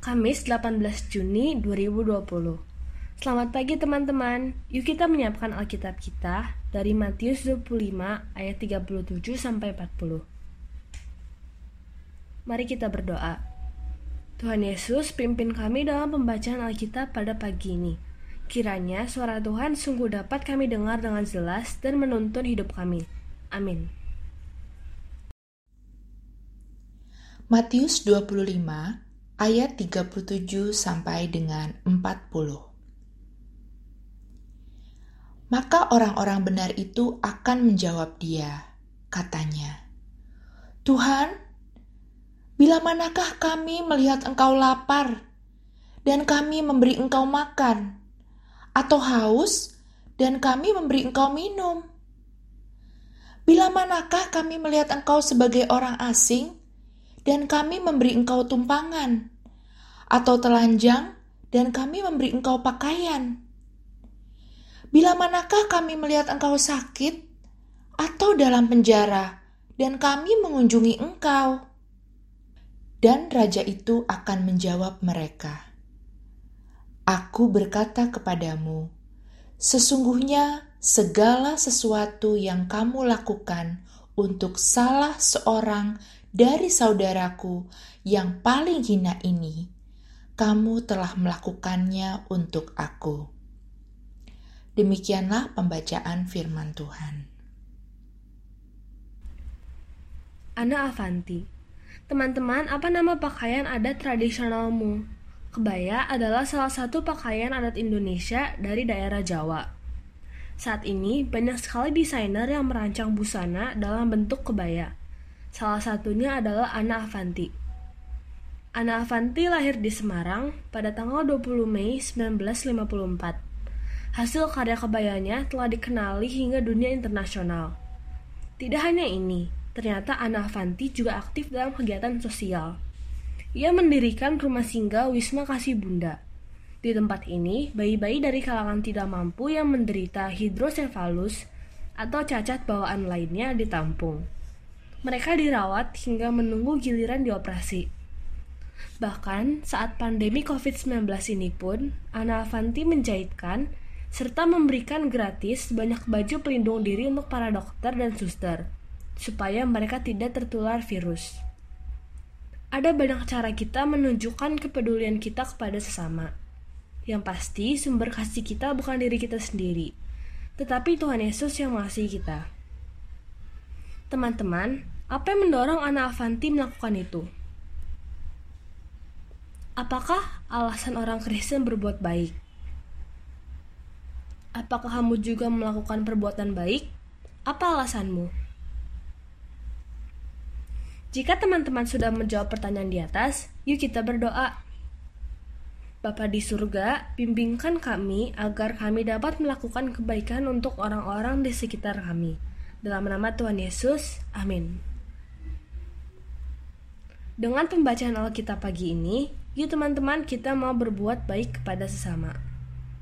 Kamis 18 Juni 2020. Selamat pagi teman-teman. Yuk kita menyiapkan Alkitab kita dari Matius 25 ayat 37 sampai 40. Mari kita berdoa. Tuhan Yesus, pimpin kami dalam pembacaan Alkitab pada pagi ini. Kiranya suara Tuhan sungguh dapat kami dengar dengan jelas dan menuntun hidup kami. Amin. Matius 25 ayat 37 sampai dengan 40. Maka orang-orang benar itu akan menjawab dia, katanya, Tuhan, bila manakah kami melihat engkau lapar dan kami memberi engkau makan, atau haus dan kami memberi engkau minum? Bila manakah kami melihat engkau sebagai orang asing dan kami memberi engkau tumpangan, atau telanjang, dan kami memberi engkau pakaian. Bila manakah kami melihat engkau sakit, atau dalam penjara, dan kami mengunjungi engkau? Dan raja itu akan menjawab mereka, Aku berkata kepadamu, sesungguhnya segala sesuatu yang kamu lakukan untuk salah seorang dari saudaraku yang paling hina ini, kamu telah melakukannya untuk aku. Demikianlah pembacaan firman Tuhan. Ana Avanti Teman-teman, apa nama pakaian adat tradisionalmu? Kebaya adalah salah satu pakaian adat Indonesia dari daerah Jawa. Saat ini, banyak sekali desainer yang merancang busana dalam bentuk kebaya. Salah satunya adalah Ana Avanti. Ana Avanti lahir di Semarang pada tanggal 20 Mei 1954. Hasil karya kebayanya telah dikenali hingga dunia internasional. Tidak hanya ini, ternyata Ana Avanti juga aktif dalam kegiatan sosial. Ia mendirikan rumah singgah Wisma Kasih Bunda. Di tempat ini, bayi-bayi dari kalangan tidak mampu yang menderita hidrosefalus atau cacat bawaan lainnya ditampung. Mereka dirawat hingga menunggu giliran dioperasi. Bahkan saat pandemi COVID-19 ini pun, Ana Avanti menjahitkan serta memberikan gratis banyak baju pelindung diri untuk para dokter dan suster, supaya mereka tidak tertular virus. Ada banyak cara kita menunjukkan kepedulian kita kepada sesama. Yang pasti, sumber kasih kita bukan diri kita sendiri, tetapi Tuhan Yesus yang mengasihi kita. Teman-teman, apa yang mendorong Ana Avanti melakukan itu? Apakah alasan orang Kristen berbuat baik? Apakah kamu juga melakukan perbuatan baik? Apa alasanmu? Jika teman-teman sudah menjawab pertanyaan di atas, yuk kita berdoa. Bapa di surga, bimbingkan kami agar kami dapat melakukan kebaikan untuk orang-orang di sekitar kami. Dalam nama Tuhan Yesus, amin. Dengan pembacaan Alkitab pagi ini, yuk teman-teman kita mau berbuat baik kepada sesama.